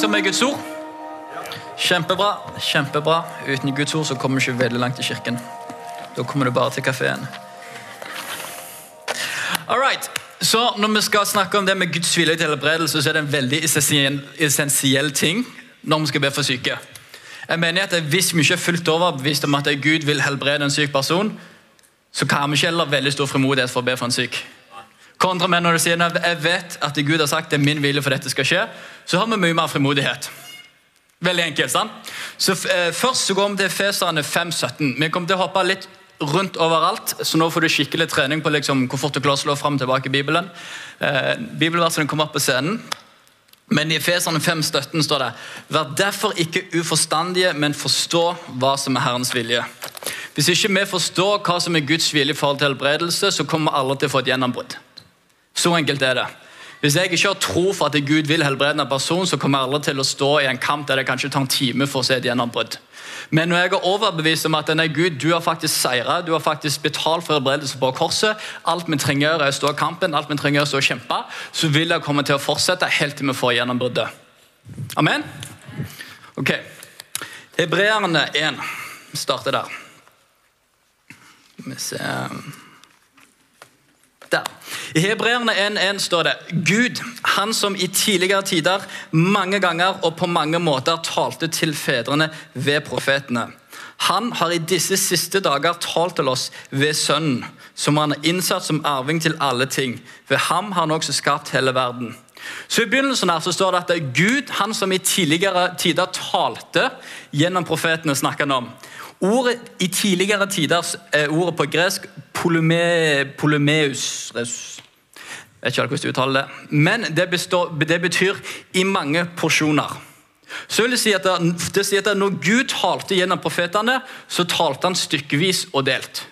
følsomme er Guds ord? Kjempebra. kjempebra. Uten Guds ord så kommer du ikke veldig langt i kirken. Da kommer du bare til kafeen. Så Når vi skal snakke om det med Guds vilje til helbredelse, så er det en veldig essensiell ting når vi skal be for syke. Jeg mener at Hvis vi ikke er fullt overbevist om at Gud vil helbrede en syk person, så kan vi ikke heller veldig stor frimodighet for å be for en syk. Kontra med når du sier at jeg vet at Gud har sagt det er min vilje for dette skal skje, så har vi mye mer frimodighet. Veldig enkelt. sant? Så eh, Først så går vi til Feserne 5.17. Vi kommer til å hoppe litt rundt overalt, så nå får du skikkelig trening på liksom, hvor fort du klarer å slå fram tilbake i Bibelen. Eh, Bibelversene kommer opp på scenen. Men i Feserne 5.17 står det Vær derfor ikke uforstandige, men forstå hva som er Herrens vilje. Hvis ikke vi forstår hva som er Guds vilje i forhold til helbredelse, så kommer alle til å få et gjennombrudd. Så enkelt er det. Hvis jeg ikke har tro for at Gud vil helbrede en person, så kommer jeg aldri til å stå i en kamp der det kanskje tar en time for å se et gjennombrudd. Men når jeg er overbevist om at denne Gud, du har faktisk seira, du har faktisk betalt for helbredelse på korset, alt vi trenger er å stå i kampen, alt vi trenger er å stå og kjempe, så vil jeg komme til å fortsette helt til vi får gjennombruddet. Amen? Ok. Hebreerne 1. Vi starter der. Vi ser der. I Hebreerne 1.1 står det Gud, han som i tidligere tider mange ganger og på mange måter talte til fedrene ved profetene. Han har i disse siste dager talt til oss ved Sønnen, som han har innsatt som arving til alle ting. Ved ham har han også skapt hele verden. Så I begynnelsen her så står det at Gud, han som i tidligere tider talte gjennom profetene, snakker han om. Ordet i tidligere tider er ordet på gresk polyme, polymeus Jeg vet ikke hvordan du uttaler det. Men det, består, det, betyr i mange porsjoner. Så vil Det si at det, det si at Når Gud talte gjennom profetene, så talte han stykkevis og delt.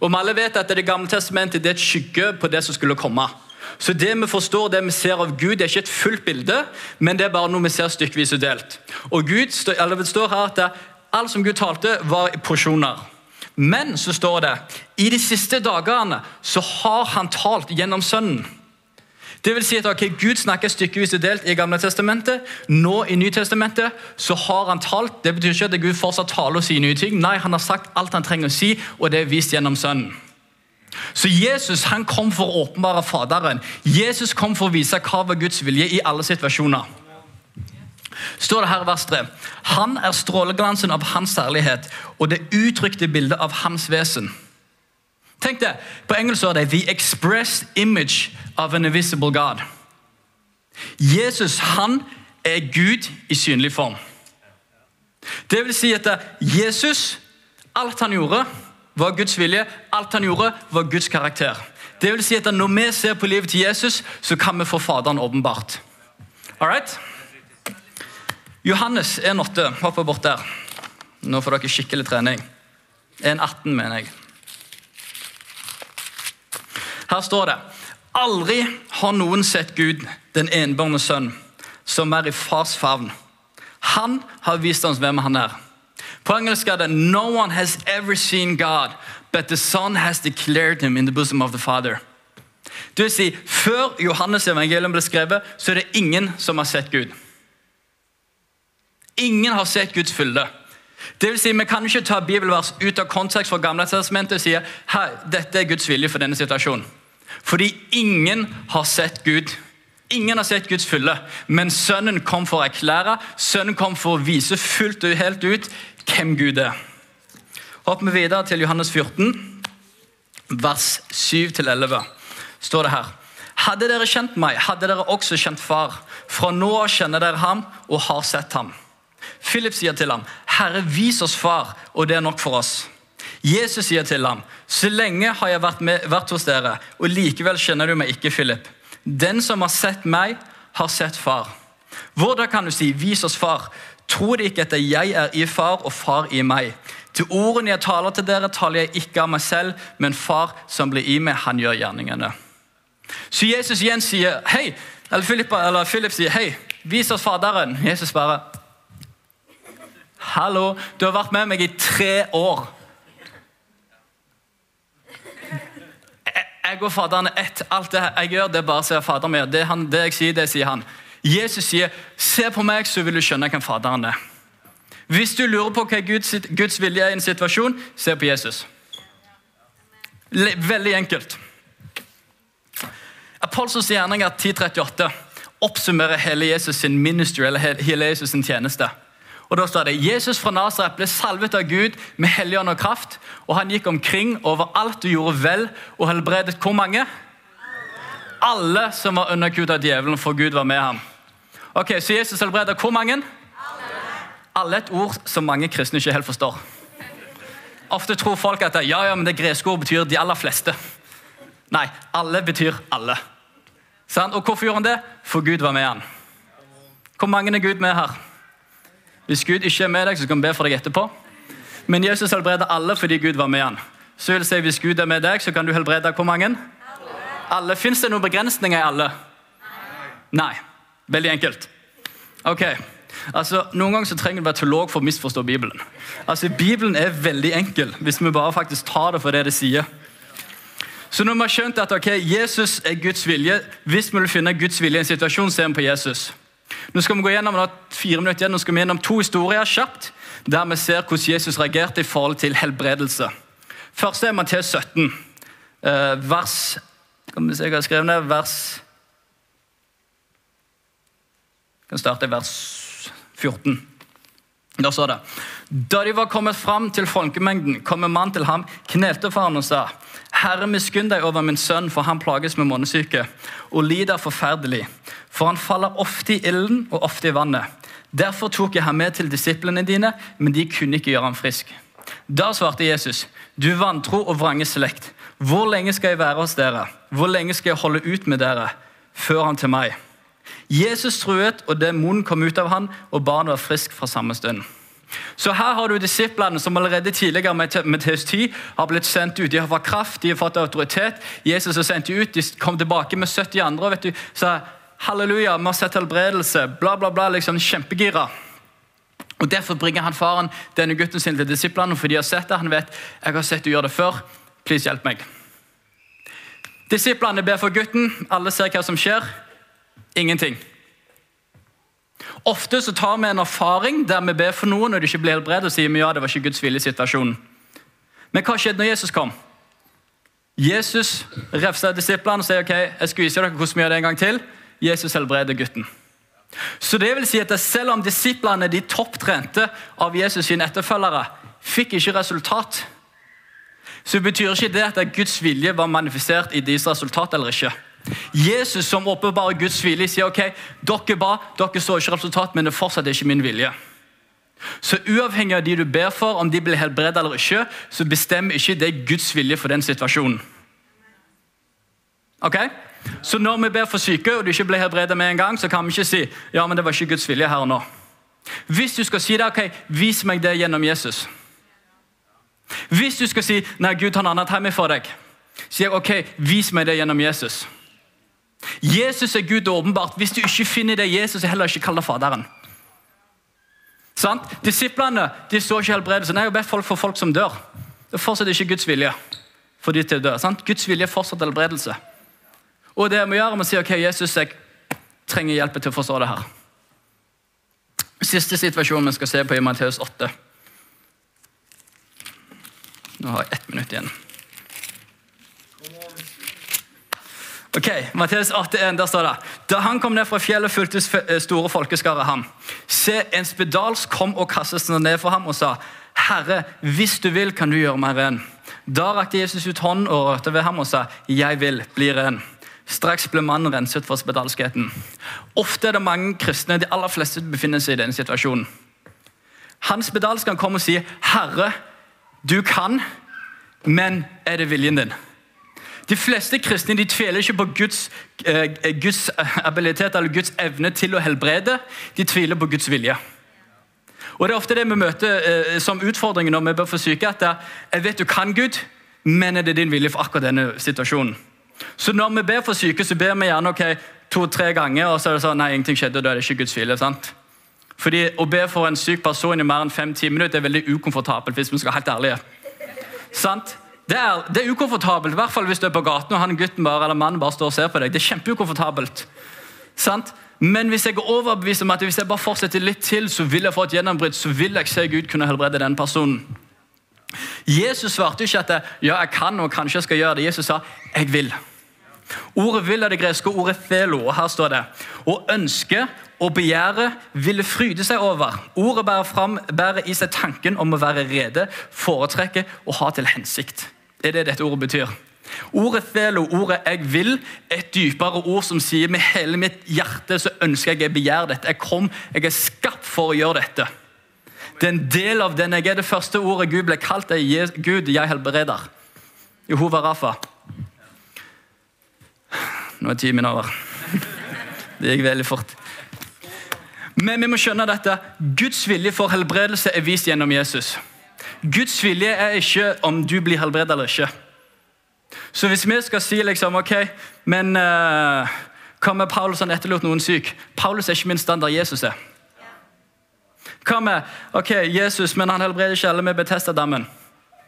Og vi alle vet at Det gamle testamentet det er et skygge på det som skulle komme. Så det vi forstår, det vi ser av Gud, det er ikke et fullt bilde, men det er bare noe vi ser stykkevis og delt. Og Gud, det står her at Alt som Gud talte, var i porsjoner. Men så står det i de siste dagene så har han talt gjennom Sønnen. Det vil si at okay, Gud snakker stykkevis og delt i Gamle testamentet. Nå i Nytestamentet så har han talt. Det betyr ikke at Gud fortsatt taler og sier nye ting. Nei, Han har sagt alt han trenger å si, og det er vist gjennom Sønnen. Så Jesus han kom for å åpenbare Faderen. Jesus kom for å vise hva var Guds vilje i alle situasjoner står det her i vers 3. Han er stråleglansen av hans særlighet og det uttrykte bildet av hans vesen. Tenk det, På engelsk er det 'the expressed image of an invisible God'. Jesus han er Gud i synlig form. Det vil si at Jesus, alt han gjorde, var Guds vilje. Alt han gjorde, var Guds karakter. Det vil si at Når vi ser på livet til Jesus, så kan vi få Faderen åpenbart. Alright? Johannes 1,8. Hopper bort der. Nå får dere skikkelig trening. 1,18, mener jeg. Her står det Aldri har noen sett Gud, den enbårne sønn, som er i fars favn. Han har vist oss hvem han er. På engelsk er det No one has ever seen God, but the Son has declared him in the bosom of the Father. Det vil si, Før Johannes evangelium ble skrevet, så er det ingen som har sett Gud. Ingen har sett Guds fylde. Det vil si, Vi kan ikke ta bibelvers ut av kontekst fra Gamle testamentet og si at dette er Guds vilje for denne situasjonen. Fordi ingen har sett Gud. Ingen har sett Guds fylde, men Sønnen kom for å erklære, Sønnen kom for å vise fullt og helt ut hvem Gud er. Hopper vi videre til Johannes 14, vers 7-11. står det her. Hadde dere kjent meg, hadde dere også kjent Far. Fra nå av kjenner dere ham og har sett ham. Philip sier til ham, 'Herre, vis oss Far, og det er nok for oss.' Jesus sier til ham, 'Så lenge har jeg vært, med, vært hos dere, og likevel kjenner du meg ikke, Philip.' 'Den som har sett meg, har sett Far.' Hvordan kan du si, 'Vis oss Far'? Tror de ikke at jeg er i Far og Far i meg? Til ordene jeg taler til dere, taler jeg ikke av meg selv, men Far som blir i meg, han gjør gjerningene. Så Jesus igjen sier, hei, eller Philip, eller Philip sier, hei, vis oss Faderen. Jesus bare Hallo, du har vært med meg i tre år. Jeg og Faderen er ett. Alt det jeg gjør, det bare se Faderen min. Det, han, det jeg sier, det sier han. Jesus sier, 'Se på meg, så vil du skjønne hvem Faderen er'. Hvis du lurer på hva Guds, Guds vilje er i en situasjon, se på Jesus. Veldig enkelt. Apostels gjerninger 1038 oppsummerer hele Jesus sin ministry, eller hele Jesus sin tjeneste. Og da står det, Jesus fra Nazaret ble salvet av Gud med helligånd og kraft, og han gikk omkring overalt og gjorde vel og helbredet hvor mange? Alle som var underkuet av djevelen, for Gud var med ham. Ok, Så Jesus helbreder hvor mange? Alle. Alle et ord som mange kristne ikke helt forstår. Ofte tror folk at ja, ja, men det greske ordet betyr de aller fleste. Nei, alle betyr alle. Og hvorfor gjorde han det? For Gud var med han. Hvor mange er Gud med her? Hvis Gud ikke er med deg, så skal vi be for deg etterpå. Men Jesus helbreder alle fordi Gud var med han. Så vil jeg si, Hvis Gud er med deg, så kan du helbrede hvor mange? Alle. alle. Fins det noen begrensninger i alle? Nei. Nei. Veldig enkelt. Ok, altså Noen ganger så trenger du være teolog for å misforstå Bibelen. Altså Bibelen er veldig enkel hvis vi bare faktisk tar det for det det sier. Så når vi har skjønt at okay, Jesus er Guds vilje, hvis vi vil finne Guds vilje i en situasjon, ser vi på Jesus. Nå skal vi gå gjennom fire minutter igjen, nå skal vi gjennom to historier kjapt, der vi ser hvordan Jesus reagerte i forhold til helbredelse. Første er Matteus 17, eh, vers Skal vi se hva jeg har skrevet ned, vers Vi kan starte i vers 14. Da står det Da de var kommet fram til folkemengden, kom en mann til ham, knelte for ham og sa:" Herre, miskunn deg over min sønn, for han plages med månesyke og lider forferdelig. For han faller ofte i ilden og ofte i vannet. Derfor tok jeg ham med til disiplene dine, men de kunne ikke gjøre ham frisk. Da svarte Jesus, du vantro og vrange slekt. Hvor lenge skal jeg være hos dere? Hvor lenge skal jeg holde ut med dere? Før han til meg. Jesus truet, og demonen kom ut av han, og barnet var frisk fra samme stund. Så Her har du disiplene som allerede tidligere med Matteus 10 har blitt sendt ut. De har fått kraft, de har fått autoritet. Jesus har sendt dem ut, de kom tilbake med 70 andre. vet du, sa halleluja, vi har sett helbredelse, bla, bla, bla. liksom Kjempegira. Og Derfor bringer han faren denne gutten sin til disiplene, for de har sett det. Han vet jeg har sett du gjør det før. Please, hjelp meg. Disiplene ber for gutten. Alle ser hva som skjer. Ingenting. Ofte så tar vi en erfaring der vi ber for noen og det ikke blir helbredet, og sier vi ja, det var ikke Guds vilje situasjonen. Men hva skjedde når Jesus kom? Jesus refsa disiplene og sier ok, jeg skal vise dere hvordan vi gjør det en gang til. Jesus helbreder gutten. Så det vil si at Selv om disiplene, de topptrente av Jesus sine etterfølgere, fikk ikke resultat, så betyr ikke det at Guds vilje var manifestert i deres resultat eller ikke. Jesus som åpenbarer Guds vilje, sier ok, dere ba, dere så ikke resultat, men det fortsatt er ikke min vilje. Så Uavhengig av de du ber for, om de blir helbredet eller ikke, så bestemmer ikke det Guds vilje for den situasjonen. Ok? Så når vi ber for syke, og du ikke blir helbredet med en gang, så kan vi ikke si ja, men det var ikke Guds vilje her og nå. Hvis du skal si det, ok, vis meg det gjennom Jesus. Hvis du skal si nei, Gud har en annen time for deg, sier jeg ok, vis meg det gjennom Jesus. Jesus er Gud åpenbart. Hvis du ikke finner det Jesus, er heller ikke kall Faderen. Sant? Disiplene de så ikke helbredelse. Nei, jeg har bedt folk for folk som dør. Det er fortsatt ikke Guds vilje for de til å dø. Sant? Guds vilje er fortsatt helbredelse. Og det vi gjør, er å si ok, Jesus, jeg trenger hjelp til å forstå det her. Siste situasjon vi skal se på i Matteus 8. Nå har jeg ett minutt igjen. Ok, Matteus 8,1, der står det Da han kom ned fra fjellet, fulgte store folkeskarer ham. Se, en spedalsk kom og kastet seg ned for ham og sa, Herre, hvis du vil, kan du gjøre meg ren. Da rakte Jesus ut hånden og rørte ved ham og sa, Jeg vil, bli ren. Straks ble mannen renset for spedalskheten. Ofte er det mange kristne, de aller fleste befinner seg i denne situasjonen. Hans spedalsk kan komme og si, Herre, du kan, men er det viljen din? De fleste kristne de tviler ikke på Guds, eh, Guds abilitet eller Guds evne til å helbrede. De tviler på Guds vilje. Og Det er ofte det vi møter eh, som utfordringer når vi bør få syke. at det, Jeg vet du kan Gud, men er det din vilje for akkurat denne situasjonen? Så når vi ber for syke, så ber vi gjerne ok, to-tre ganger, og så er det sånn, nei, ingenting skjedde, og da er det ikke Guds vilje. sant? Fordi Å be for en syk person i mer enn fem-ti minutter er veldig ukomfortabelt. hvis vi skal være helt ærlige. Sant? Det er, det er, ukomfortabelt, i hvert fall hvis du er på gaten og han gutten bare, eller mannen bare står og ser på deg. Det er kjempeukomfortabelt. Sant? Men hvis jeg er overbevist om at hvis jeg bare fortsetter litt til, så vil jeg få et gjennombrudd, så vil jeg se Gud kunne helbrede den personen. Jesus svarte ikke at ja, jeg kan og kanskje jeg skal gjøre det. Jesus sa 'jeg vil'. Ordet 'vil' er det greske ordet 'felo'. og Her står det å ønske og begjære ville fryde seg over. Ordet bærer, fram, bærer i seg tanken om å være rede, foretrekke og ha til hensikt. Det er det dette ordet betyr. Ordet felo, ordet 'jeg vil', er et dypere ord som sier med hele mitt hjerte så ønsker jeg jeg begjærer dette. Jeg kom, jeg er skapt for å gjøre dette. Det er en del av den jeg er. Det første ordet Gud ble kalt, er Gud, jeg helbreder. Jehova Rafa. Nå er timen over. Det gikk veldig fort. Men vi må skjønne dette. Guds vilje for helbredelse er vist gjennom Jesus. Guds vilje er ikke om du blir helbredet eller ikke. Så hvis vi skal si liksom, ok, men uh, hva med Paulus han etterlot noen syk? Paulus er ikke min standard, Jesus er. Hva med ok, Jesus, men han helbreder ikke alle med Betesta-dammen?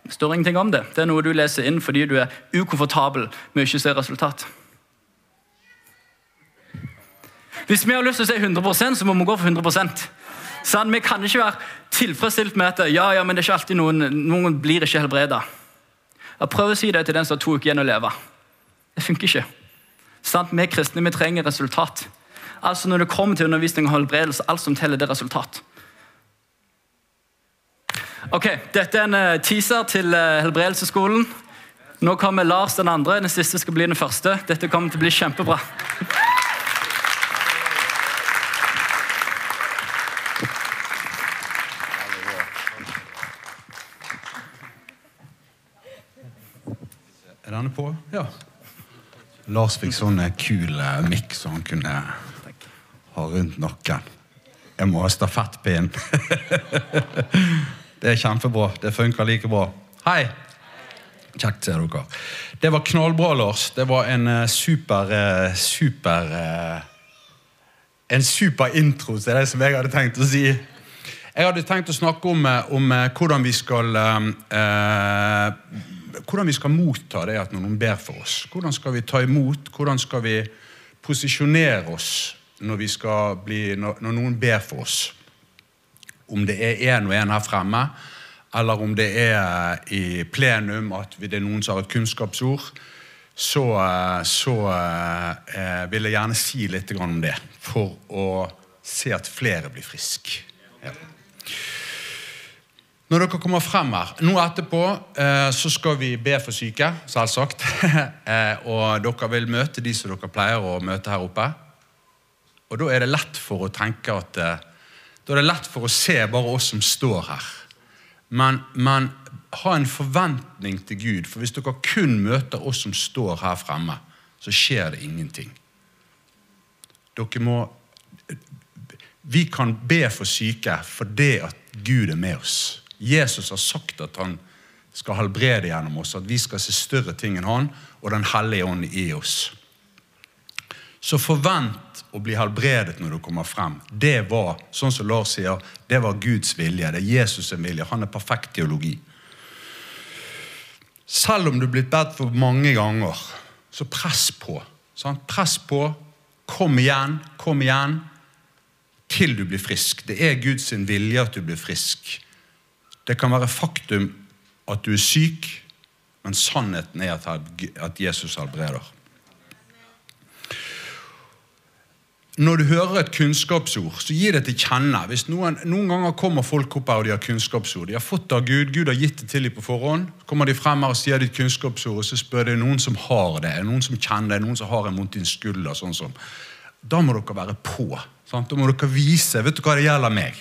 Det står ingenting om det. Det er noe du leser inn fordi du er ukomfortabel med å ikke se resultat. Hvis vi har lyst til å se 100% så må vi gå for 100 sånn, Vi kan ikke være tilfredsstilt med at ja, ja, men det er ikke alltid noen, noen blir ikke helbreda. Prøv å si det til den som har to uker igjen å leve. Det funker ikke. Sånn, vi kristne vi trenger resultat. Altså Når det kommer til undervisning og helbredelse, alt som teller, det er resultat. Ok, Dette er en eh, teaser til Helbredelseskolen. helbredelsesskolen. Nå kommer Lars den andre. Den siste skal bli den første. Dette kommer til å bli kjempebra. Er denne på? Ja. Lars fikk sånn eh, kul mikk som han kunne ha rundt nakken. Jeg må ha stafettpinn. Det er kjempebra. Det funker like bra. Hei! Kjekt å se dere. Det var knallbra, Lars. Det var en uh, super super En super intro til det som jeg hadde tenkt å si. Jeg hadde tenkt å snakke om, om hvordan vi skal Hvordan vi skal motta det at noen ber for oss. Hvordan skal vi ta imot? Hvordan skal vi posisjonere oss når, bli, når, noen ber for oss? om det er én og én her fremme, eller om det er i plenum at det er noen som har et kunnskapsord, så, så eh, vil jeg gjerne si litt om det. For å se at flere blir friske. Ja. Når dere kommer frem her Nå etterpå eh, så skal vi be for syke, selvsagt. eh, og dere vil møte de som dere pleier å møte her oppe. Og da er det lett for å tenke at eh, da er det lett for å se bare oss som står her. Men, men ha en forventning til Gud. For hvis dere kun møter oss som står her fremme, så skjer det ingenting. Dere må Vi kan be for syke fordi at Gud er med oss. Jesus har sagt at han skal helbrede gjennom oss, at vi skal se større ting enn han, og Den hellige ånd i oss. Så forvent å bli helbredet når du kommer frem. Det var sånn som Lars sier, det var Guds vilje. Det er Jesus' sin vilje. Han er perfekt teologi. Selv om du er blitt bedt for mange ganger, så press på. Sant? Press på. Kom igjen, kom igjen. Til du blir frisk. Det er Guds vilje at du blir frisk. Det kan være faktum at du er syk, men sannheten er at Jesus helbreder. Når du hører et kunnskapsord, så gi det til kjenne. Hvis noen, noen ganger kommer folk opp her og de har kunnskapsord. De har fått det av Gud, Gud har gitt det til dem på forhånd. Så kommer de frem her og sier ditt kunnskapsord, og så spør de noen som har det, noen som kjenner det, noen som har en vondt i en skulder. sånn som. Da må dere være på. Sant? Da må dere vise vet du hva det gjelder meg.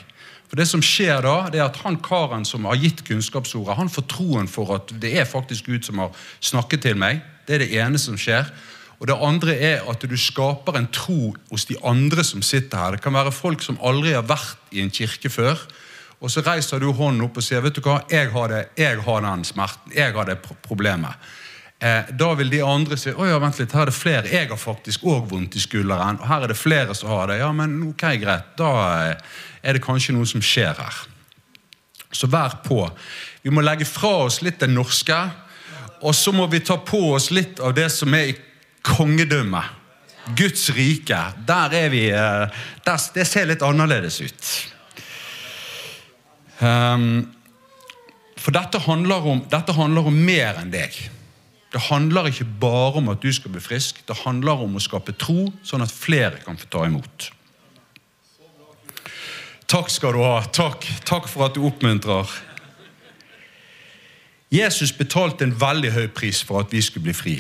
For det som skjer da, det er at han karen som har gitt kunnskapsordet, han får troen for at det er faktisk Gud som har snakket til meg. Det er det ene som skjer. Og Det andre er at du skaper en tro hos de andre som sitter her. Det kan være folk som aldri har vært i en kirke før. Og så reiser du hånden opp og sier vet du hva, jeg har, det, jeg har den smerten, jeg har det problemet. Eh, da vil de andre si å ja, vent litt, her er det flere. Jeg har faktisk òg vondt i skulderen. og Her er det flere som har det. Ja, men ok, greit. Da eh, er det kanskje noe som skjer her. Så vær på. Vi må legge fra oss litt det norske. Og så må vi ta på oss litt av det som er i kongedømmet. Guds rike. Der er vi eh, der, Det ser litt annerledes ut. Um, for dette handler, om, dette handler om mer enn deg. Det handler ikke bare om at du skal bli frisk, det handler om å skape tro, sånn at flere kan få ta imot. Takk skal du ha. Takk, Takk for at du oppmuntrer. Jesus betalte en veldig høy pris for at vi skulle bli fri.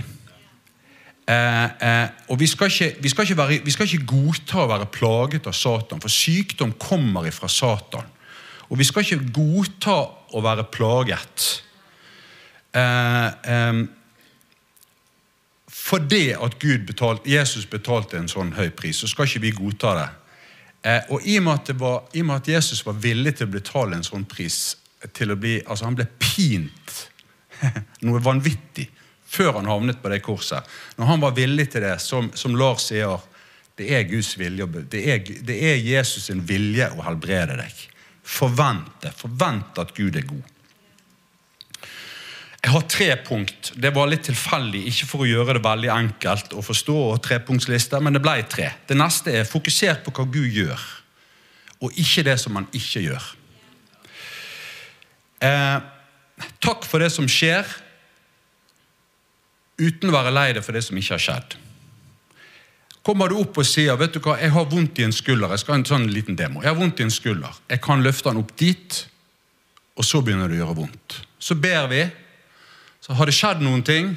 Eh, eh, og vi skal, ikke, vi, skal være, vi skal, ikke, godta å være plaget av Satan, for sykdom kommer ifra Satan. Og vi skal ikke godta å være plaget. Eh, eh fordi at betalt, Jesus betalte en sånn høy pris, så skal ikke vi godta det. Eh, og i og, var, i og, med at Jesus var villig til å betale en sånn pris til å bli, altså Han ble pint noe vanvittig før han havnet på det korset. Når han var villig til det, som, som Lars sier, det er Guds vilje, det er, det er Jesus sin vilje å helbrede deg. Forvent det. Forvent at Gud er god. Jeg har tre punkt. Det var litt tilfeldig, ikke for å gjøre det veldig enkelt å forstå, og trepunktsliste, men det ble tre. Det neste er fokusert på hva Gud gjør, og ikke det som han ikke gjør. Eh, takk for det som skjer, uten å være lei deg for det som ikke har skjedd. Kommer du opp og sier vet du hva, jeg har vondt i en skulder, jeg skal ha en sånn liten demo, jeg har vondt i en skulder, jeg kan løfte den opp dit, og så begynner det å gjøre vondt. Så ber vi, så har det skjedd noen ting.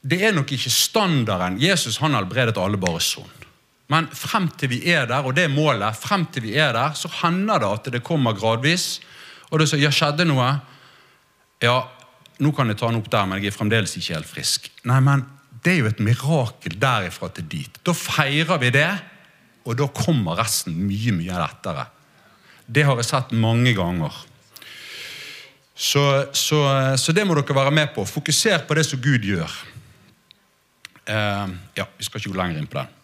Det er nok ikke standarden. Jesus han helbredet alle bare sånn. Men frem til vi er der, og det er målet, frem til vi er der, så hender det at det kommer gradvis. Og det sier, ja, skjedde noe. Ja, nå kan jeg ta den opp der, men jeg er fremdeles ikke helt frisk. Nei, men det er jo et mirakel derifra til dit. Da feirer vi det, og da kommer resten mye, mye lettere. Det har jeg sett mange ganger. Så, så, så det må dere være med på. Fokuser på det som Gud gjør. Uh, ja, Vi skal ikke gå lenger inn på den.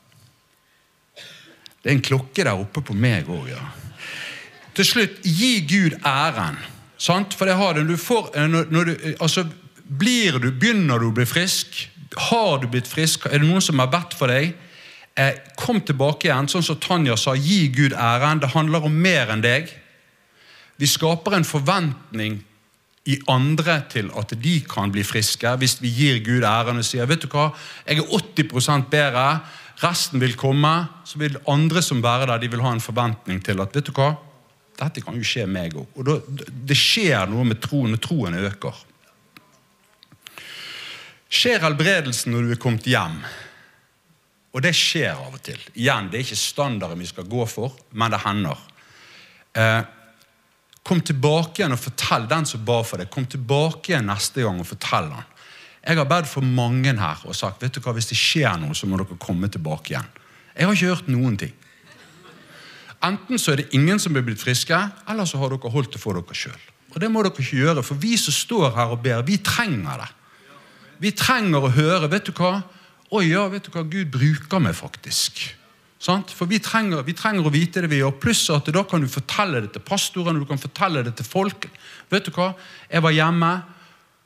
Det er en klokke der oppe på meg òg, ja. Til slutt, gi Gud æren. Sant? For det har du. du, får, eh, når, når du eh, altså, blir du, Begynner du å bli frisk? Har du blitt frisk? Er det noen som har bedt for deg? Eh, kom tilbake igjen, sånn som Tanja sa. Gi Gud æren. Det handler om mer enn deg. Vi skaper en forventning i andre til at de kan bli friske, hvis vi gir Gud æren og sier vet du hva, jeg er 80% bedre, resten vil komme. Så vil andre som være der, de vil ha en forventning til at vet du hva, dette kan jo skje meg òg. Og det skjer noe med troen og troen øker. Skjer helbredelsen når du er kommet hjem? Og det skjer av og til. Igjen, Det er ikke standarden vi skal gå for, men det hender. Eh, kom tilbake igjen og fortell den som ba for deg. Kom tilbake igjen neste gang og fortell han. Jeg har bedt for mange her og sagt vet du hva, hvis det skjer noe, så må dere komme tilbake igjen. Jeg har ikke hørt noen ting. Enten så er det ingen som er blitt friske, eller så har dere holdt det for dere sjøl. Og det må dere ikke gjøre, for vi som står her og ber, vi trenger det. Vi trenger å høre vet du hva? Å ja, vet du hva? Gud bruker meg faktisk. For vi trenger, vi trenger, å vite det vi gjør. Pluss at da kan du fortelle det til pastoren du kan fortelle det til folk. Vet du hva? Jeg var hjemme.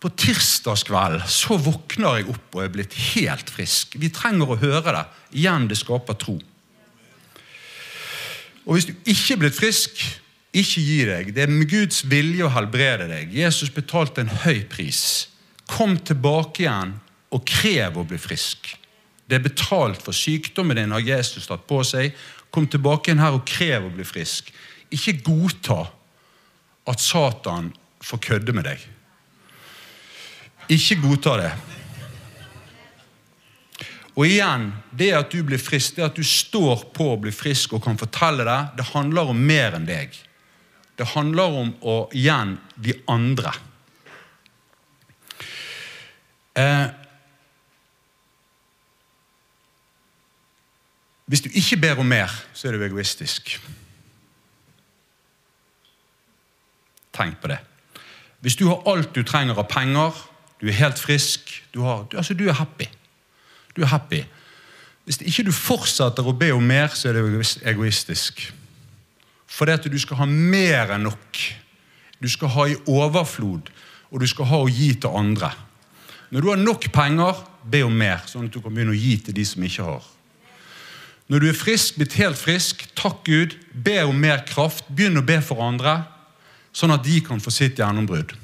På tirsdagskvelden så våkner jeg opp og er blitt helt frisk. Vi trenger å høre det. Igjen, det skaper tro. Og hvis du ikke er blitt frisk, ikke gi deg. Det er med Guds vilje å helbrede deg. Jesus betalte en høy pris. Kom tilbake igjen og krev å bli frisk. Det er betalt for sykdommen din, har Jesus tatt på seg. Kom tilbake igjen her og krev å bli frisk. Ikke godta at Satan får kødde med deg. Ikke godta det. Og igjen, det at du blir frisk, det at du står på å bli frisk og kan fortelle det, det handler om mer enn deg. Det handler om å igjen de andre. Hvis du ikke ber om mer, så er du egoistisk. Tenk på det. Hvis du har alt du trenger av penger, du er helt frisk, du, har, du, altså, du er happy du er happy. Hvis ikke du fortsetter å be om mer, så er det egoistisk. Fordi at du skal ha mer enn nok. Du skal ha i overflod, og du skal ha å gi til andre. Når du har nok penger, be om mer, sånn at du kan begynne å gi til de som ikke har. Når du er frisk, blitt helt frisk, takk Gud, be om mer kraft. Begynn å be for andre, sånn at de kan få sitt gjennombrudd.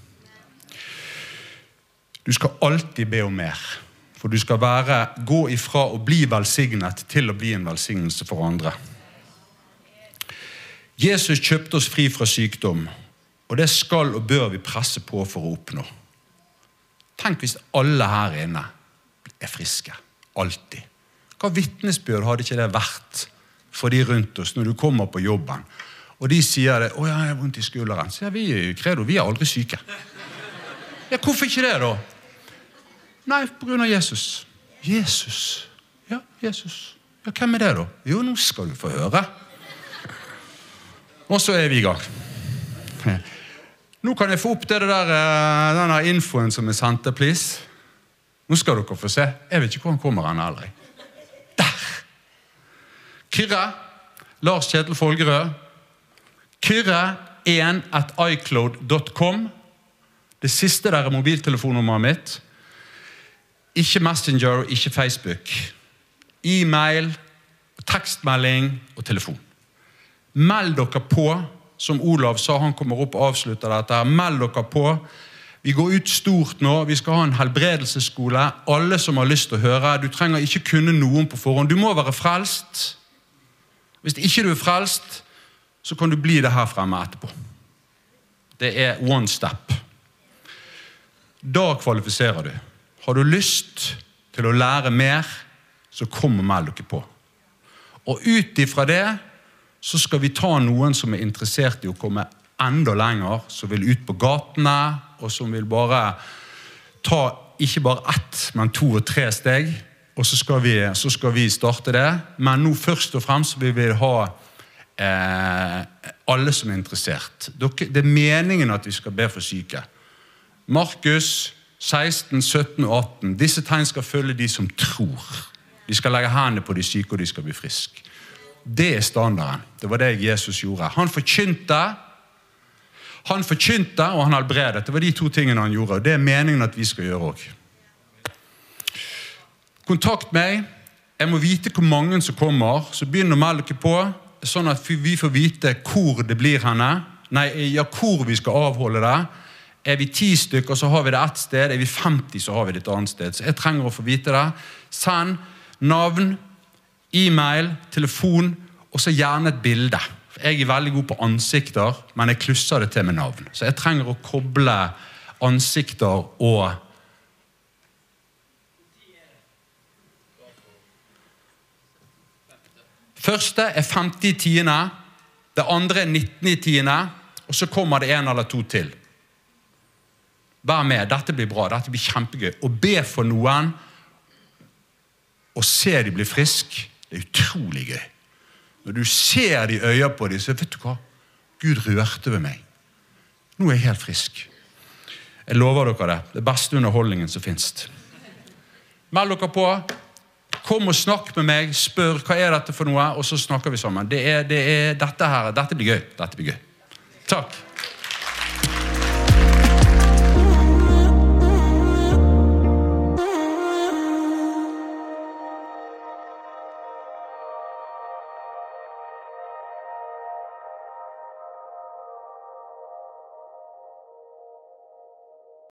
Du skal alltid be om mer. For du skal være, gå ifra å bli velsignet til å bli en velsignelse for andre. Jesus kjøpte oss fri fra sykdom, og det skal og bør vi presse på for å oppnå. Tenk hvis alle her inne er friske. Alltid. Hva vitnesbyrd hadde ikke det vært for de rundt oss når du kommer på jobben, og de sier det, 'Å, jeg har vondt i skulderen'. Sier vi i Credo vi er aldri syke. Ja, Hvorfor ikke det, da? Nei, på grunn av Jesus. Jesus. Ja, Jesus. Ja, Hvem er det, da? Jo, nå skal du få høre. Og så er vi i gang. Nå kan jeg få opp det der, eh, denne infoen som er sendt, please. Nå skal dere få se. Jeg vet ikke hvor han kommer hen heller. Kyrre. Lars Kjetil Folgerød. Kyrre1 at icloud.com. Det siste der er mobiltelefonnummeret mitt. Ikke Messenger ikke Facebook. E-mail, tekstmelding og telefon. Meld dere på. Som Olav sa, han kommer opp og avslutter dette. Meld dere på. Vi går ut stort nå. Vi skal ha en helbredelsesskole. Alle som har lyst til å høre. Du trenger ikke kunne noen på forhånd. Du må være frelst. Hvis ikke du er frelst, så kan du bli det her fremme etterpå. Det er one step. Da kvalifiserer du. Har du lyst til å lære mer, så kom og meld dere på. Og ut ifra det så skal vi ta noen som er interessert i å komme enda lenger, som vil ut på gatene, og som vil bare ta ikke bare ett, men to og tre steg. Og så skal vi, så skal vi starte det. Men nå først og fremst vil vi ha eh, alle som er interessert. Dere, det er meningen at vi skal be for syke. Markus 16, 17 og 18. Disse tegn skal følge de som tror. De skal legge hendene på de syke, og de skal bli friske. Det er standarden. Det var det Jesus gjorde. Han forkynte, han forkynte og han helbredet. Det var de to tingene han gjorde. og Det er meningen at vi skal gjøre òg. Kontakt meg. Jeg må vite hvor mange som kommer, så begynn å melde dere på. Sånn at vi får vite hvor det blir henne. Nei, ja, hvor vi skal avholde det. Er vi ti stykker, så har vi det ett sted. Er vi 50, så har vi det et annet sted. Så jeg trenger å få vite det. Send navn, e-mail, telefon, og så gjerne et bilde. Jeg er veldig god på ansikter, men jeg klusser det til med navn. Så jeg trenger å koble ansikter og Første er 50 tiende, det andre er 19 tiende, og så kommer det en eller to til. Vær med. Dette blir bra. Dette blir kjempegøy. Å be for noen og se de bli friske, det er utrolig gøy. Når du ser de øya på dem, så vet du hva? Gud rørte ved meg. Nå er jeg helt frisk. Jeg lover dere det. Det beste underholdningen som fins. Meld dere på. Kom og snakk med meg. Spør hva er dette for noe, og så snakker vi sammen. Det er, det er dette her. Dette blir gøy. Dette blir gøy. Takk.